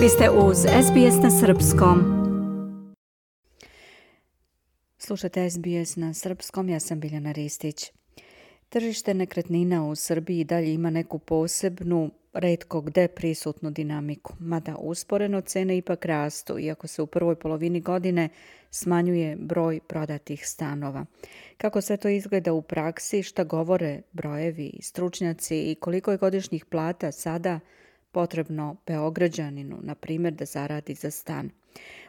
Vi ste uz SBS na Srpskom. Slušajte SBS na Srpskom, ja sam Biljana Ristić. Tržište nekretnina u Srbiji dalje ima neku posebnu, redko gde prisutnu dinamiku, mada usporeno cene ipak rastu, iako se u prvoj polovini godine smanjuje broj prodatih stanova. Kako sve to izgleda u praksi, šta govore brojevi, stručnjaci i koliko je godišnjih plata sada potrebno Beograđaninu, na primjer, da zaradi za stan.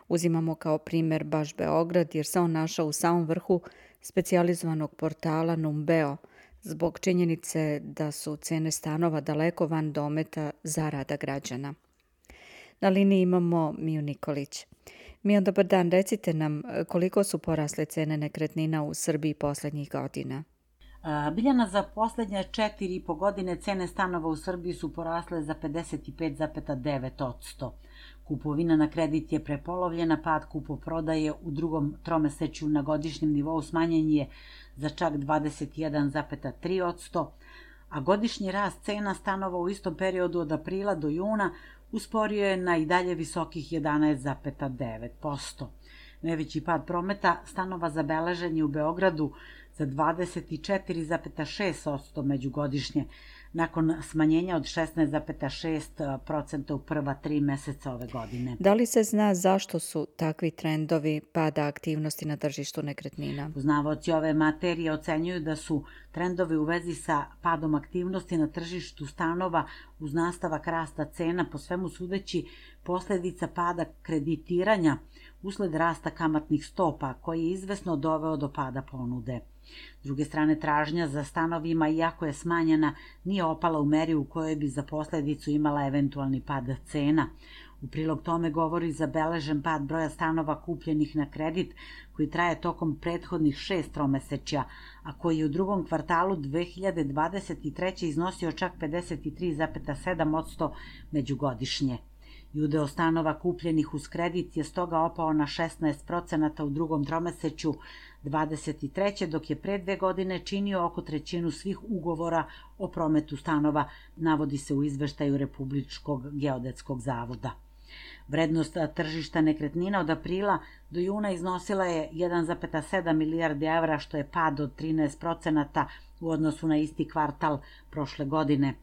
Uzimamo kao primjer baš Beograd jer se on našao u samom vrhu specijalizovanog portala Numbeo – zbog činjenice da su cene stanova daleko van dometa zarada građana. Na liniji imamo Miju Nikolić. Mio, dobar dan, recite nam koliko su porasle cene nekretnina u Srbiji poslednjih godina? Biljana, za poslednje četiri i po godine cene stanova u Srbiji su porasle za 55,9%. Kupovina na kredit je prepolovljena, pad kupoprodaje u drugom tromeseću na godišnjem nivou smanjen je za čak 21,3%, a godišnji rast cena stanova u istom periodu od aprila do juna usporio je na i dalje visokih 11,9%. Najveći pad prometa stanova zabeležen je u Beogradu 24,6% međugodišnje, nakon smanjenja od 16,6% u prva tri meseca ove godine. Da li se zna zašto su takvi trendovi pada aktivnosti na tržištu nekretnina? Poznavaoci ove materije ocenjuju da su trendovi u vezi sa padom aktivnosti na tržištu stanova uz nastavak rasta cena po svemu sudeći posledica pada kreditiranja usled rasta kamatnih stopa koji je izvesno doveo do pada ponude. S druge strane, tražnja za stanovima, iako je smanjena, nije opala u meri u kojoj bi za posledicu imala eventualni pad cena. U prilog tome govori zabeležen pad broja stanova kupljenih na kredit koji traje tokom prethodnih šest tromesečja, a koji je u drugom kvartalu 2023. iznosio čak 53,7% međugodišnje i udeo stanova kupljenih uz kredit je stoga opao na 16% u drugom tromeseću 23. dok je pre dve godine činio oko trećinu svih ugovora o prometu stanova, navodi se u izveštaju Republičkog geodetskog zavoda. Vrednost tržišta nekretnina od aprila do juna iznosila je 1,7 milijardi evra, što je pad od 13% u odnosu na isti kvartal prošle godine.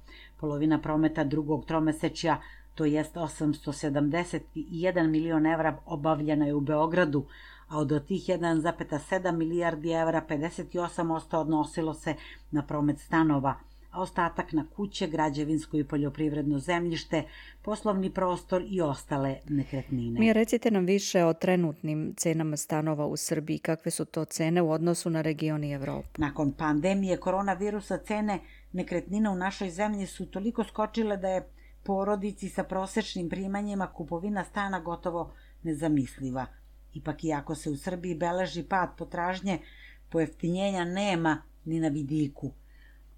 Polovina prometa drugog tromesečja to jest 871 milion evra obavljena je u Beogradu, a od tih 1,7 milijardi evra 58% odnosilo se na promet stanova, a ostatak na kuće, građevinsko i poljoprivredno zemljište, poslovni prostor i ostale nekretnine. Mi recite nam više o trenutnim cenama stanova u Srbiji. Kakve su to cene u odnosu na region i Evropu? Nakon pandemije koronavirusa cene nekretnina u našoj zemlji su toliko skočile da je porodici sa prosečnim primanjima kupovina stana gotovo nezamisliva. Ipak iako se u Srbiji beleži pad potražnje, pojeftinjenja nema ni na vidiku.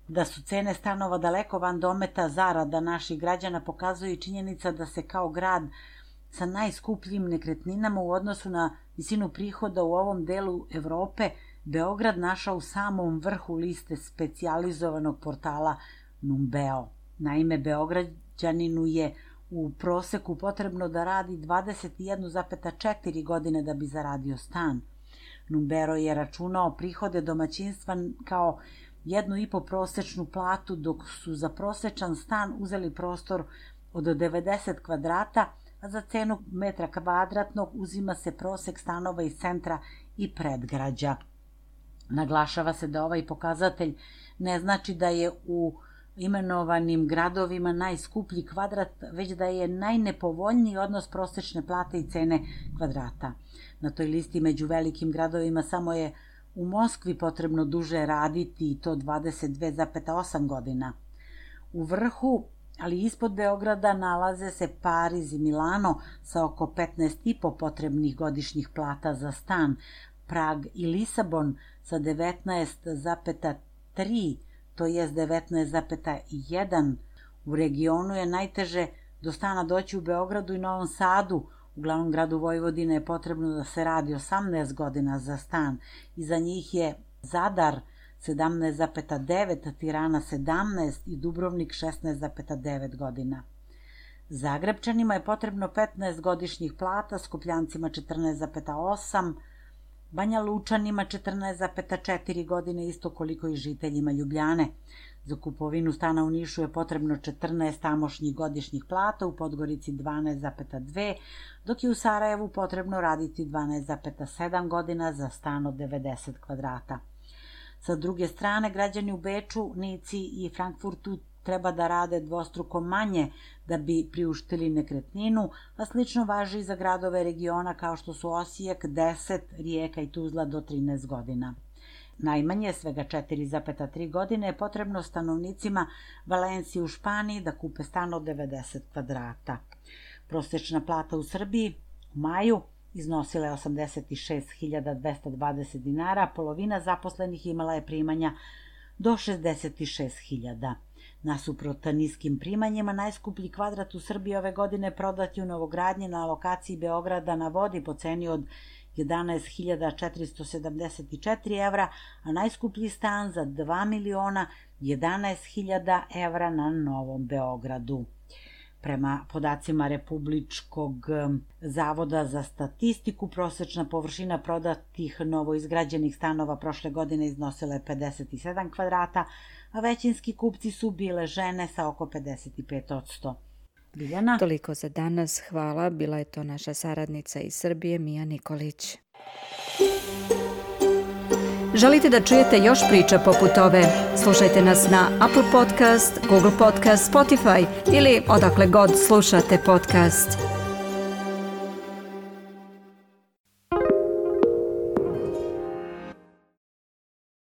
Da su cene stanova daleko van dometa zarada naših građana pokazuje činjenica da se kao grad sa najskupljim nekretninama u odnosu na visinu prihoda u ovom delu Evrope, Beograd našao u samom vrhu liste specijalizovanog portala Numbeo. Naime, Beograd Đaninu je u proseku potrebno da radi 21,4 godine da bi zaradio stan. Numbero je računao prihode domaćinstva kao jednu i po prosečnu platu, dok su za prosečan stan uzeli prostor od 90 kvadrata, a za cenu metra kvadratnog uzima se prosek stanova iz centra i predgrađa. Naglašava se da ovaj pokazatelj ne znači da je u imenovanim gradovima najskuplji kvadrat, već da je najnepovoljniji odnos prosečne plate i cene kvadrata. Na toj listi među velikim gradovima samo je u Moskvi potrebno duže raditi i to 22,8 godina. U vrhu, ali ispod Beograda, nalaze se Pariz i Milano sa oko 15,5 potrebnih godišnjih plata za stan, Prag i Lisabon sa 19,3 to je 19,1. U regionu je najteže do stana doći u Beogradu i Novom Sadu, u glavnom gradu Vojvodine je potrebno da se radi 18 godina za stan i za njih je Zadar 17,9, Tirana 17 i Dubrovnik 16,9 godina. Zagrebčanima je potrebno 15 godišnjih plata, Skupljancima 14,8, Banja Lučanima 14,4 godine, isto koliko i žiteljima Ljubljane. Za kupovinu stana u Nišu je potrebno 14 tamošnjih godišnjih plata, u Podgorici 12,2, dok je u Sarajevu potrebno raditi 12,7 godina za stan od 90 kvadrata. Sa druge strane, građani u Beču, Nici i Frankfurtu treba da rade dvostruko manje da bi priuštili nekretninu, a slično važi i za gradove regiona kao što su Osijek, 10, Rijeka i Tuzla do 13 godina. Najmanje, svega 4,3 godine, je potrebno stanovnicima Valencije u Španiji da kupe stan od 90 kvadrata. Prosečna plata u Srbiji u maju iznosila je 86.220 dinara, polovina zaposlenih imala je primanja do 66.000. Nasuprot niskim primanjima, najskuplji kvadrat u Srbiji ove godine prodat je u novogradnji na lokaciji Beograda na vodi po ceni od 11.474 evra, a najskuplji stan za 2 miliona 11.000 evra na Novom Beogradu. Prema podacima Republičkog zavoda za statistiku, prosečna površina prodatih novoizgrađenih stanova prošle godine iznosila je 57 kvadrata, a većinski kupci su bile žene sa oko 55%. Biljana? Toliko za danas. Hvala. Bila je to naša saradnica iz Srbije, Mija Nikolić. Želite da čujete još priča poput ove? Slušajte nas na Apple Podcast, Google Podcast, Spotify ili odakle god slušate podcast.